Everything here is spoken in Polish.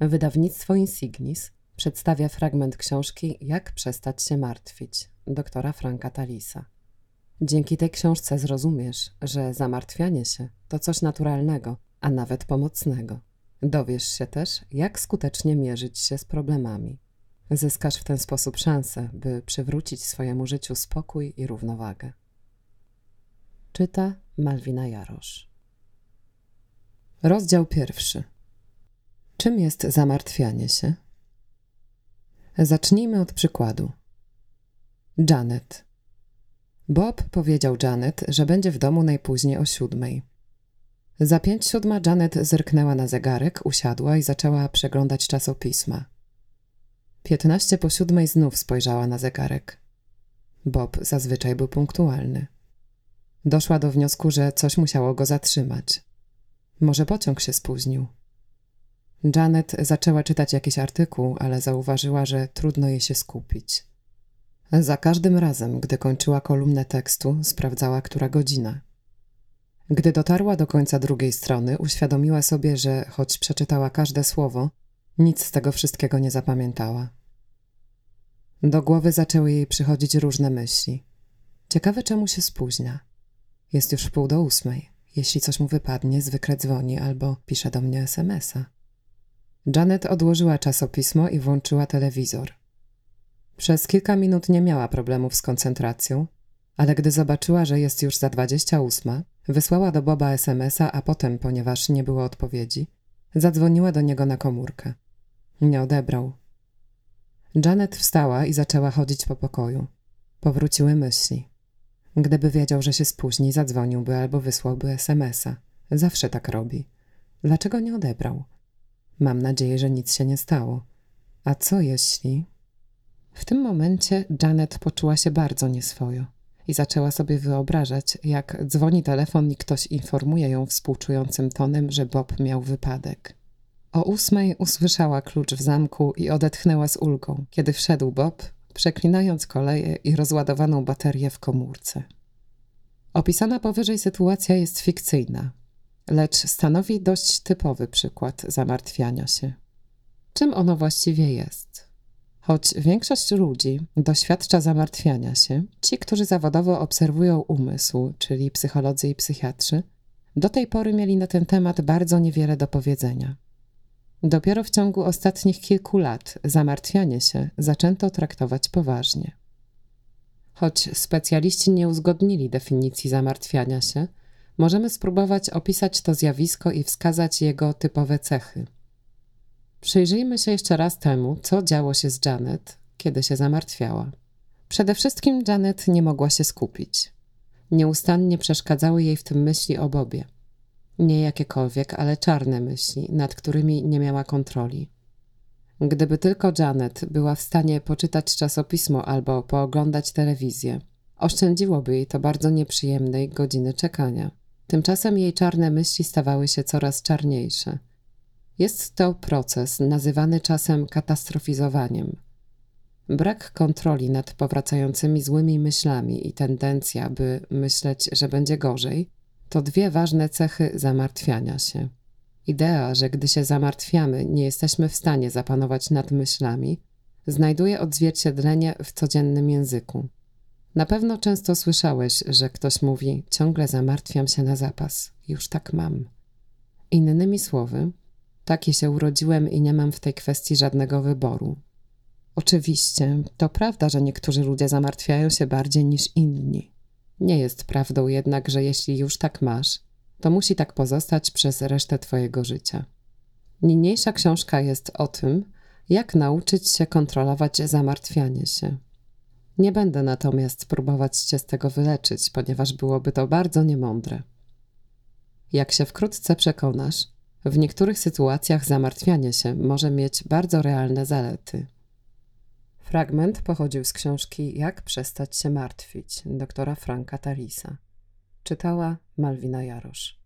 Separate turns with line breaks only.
Wydawnictwo Insignis przedstawia fragment książki Jak przestać się martwić doktora Franka Talisa. Dzięki tej książce zrozumiesz, że zamartwianie się to coś naturalnego, a nawet pomocnego. Dowiesz się też, jak skutecznie mierzyć się z problemami. Zyskasz w ten sposób szansę, by przywrócić swojemu życiu spokój i równowagę. Czyta Malwina Jarosz. Rozdział pierwszy. Czym jest zamartwianie się? Zacznijmy od przykładu. Janet. Bob powiedział Janet, że będzie w domu najpóźniej o siódmej. Za pięć siódma Janet zerknęła na zegarek, usiadła i zaczęła przeglądać czasopisma. Piętnaście po siódmej znów spojrzała na zegarek. Bob zazwyczaj był punktualny. Doszła do wniosku, że coś musiało go zatrzymać. Może pociąg się spóźnił. Janet zaczęła czytać jakiś artykuł, ale zauważyła, że trudno jej się skupić. Za każdym razem, gdy kończyła kolumnę tekstu, sprawdzała, która godzina. Gdy dotarła do końca drugiej strony, uświadomiła sobie, że choć przeczytała każde słowo, nic z tego wszystkiego nie zapamiętała. Do głowy zaczęły jej przychodzić różne myśli. Ciekawe, czemu się spóźnia. Jest już wpół do ósmej. Jeśli coś mu wypadnie, zwykle dzwoni albo pisze do mnie SMS-a. Janet odłożyła czasopismo i włączyła telewizor. Przez kilka minut nie miała problemów z koncentracją, ale gdy zobaczyła, że jest już za dwadzieścia ósma, wysłała do Boba SMS-a, a potem, ponieważ nie było odpowiedzi, zadzwoniła do niego na komórkę. Nie odebrał. Janet wstała i zaczęła chodzić po pokoju. Powróciły myśli. Gdyby wiedział, że się spóźni, zadzwoniłby albo wysłałby SMS-a. Zawsze tak robi. Dlaczego nie odebrał? Mam nadzieję, że nic się nie stało. A co jeśli... W tym momencie Janet poczuła się bardzo nieswojo i zaczęła sobie wyobrażać, jak dzwoni telefon i ktoś informuje ją współczującym tonem, że Bob miał wypadek. O ósmej usłyszała klucz w zamku i odetchnęła z ulgą, kiedy wszedł Bob, przeklinając koleje i rozładowaną baterię w komórce. Opisana powyżej sytuacja jest fikcyjna, lecz stanowi dość typowy przykład zamartwiania się. Czym ono właściwie jest? Choć większość ludzi doświadcza zamartwiania się, ci, którzy zawodowo obserwują umysł, czyli psycholodzy i psychiatrzy, do tej pory mieli na ten temat bardzo niewiele do powiedzenia. Dopiero w ciągu ostatnich kilku lat zamartwianie się zaczęto traktować poważnie. Choć specjaliści nie uzgodnili definicji zamartwiania się, możemy spróbować opisać to zjawisko i wskazać jego typowe cechy. Przyjrzyjmy się jeszcze raz temu, co działo się z Janet, kiedy się zamartwiała. Przede wszystkim Janet nie mogła się skupić. Nieustannie przeszkadzały jej w tym myśli o Bobie. Nie jakiekolwiek, ale czarne myśli, nad którymi nie miała kontroli. Gdyby tylko Janet była w stanie poczytać czasopismo albo pooglądać telewizję, oszczędziłoby jej to bardzo nieprzyjemnej godziny czekania. Tymczasem jej czarne myśli stawały się coraz czarniejsze. Jest to proces nazywany czasem katastrofizowaniem. Brak kontroli nad powracającymi złymi myślami i tendencja, by myśleć, że będzie gorzej, to dwie ważne cechy zamartwiania się. Idea, że gdy się zamartwiamy, nie jesteśmy w stanie zapanować nad myślami, znajduje odzwierciedlenie w codziennym języku. Na pewno często słyszałeś, że ktoś mówi: Ciągle zamartwiam się na zapas, już tak mam. Innymi słowy, takie się urodziłem i nie mam w tej kwestii żadnego wyboru. Oczywiście, to prawda, że niektórzy ludzie zamartwiają się bardziej niż inni. Nie jest prawdą jednak, że jeśli już tak masz, to musi tak pozostać przez resztę Twojego życia. Niniejsza książka jest o tym, jak nauczyć się kontrolować zamartwianie się. Nie będę natomiast próbować Cię z tego wyleczyć, ponieważ byłoby to bardzo niemądre. Jak się wkrótce przekonasz, w niektórych sytuacjach zamartwianie się może mieć bardzo realne zalety. Fragment pochodził z książki Jak przestać się martwić doktora Franka Talisa. Czytała Malwina Jarosz.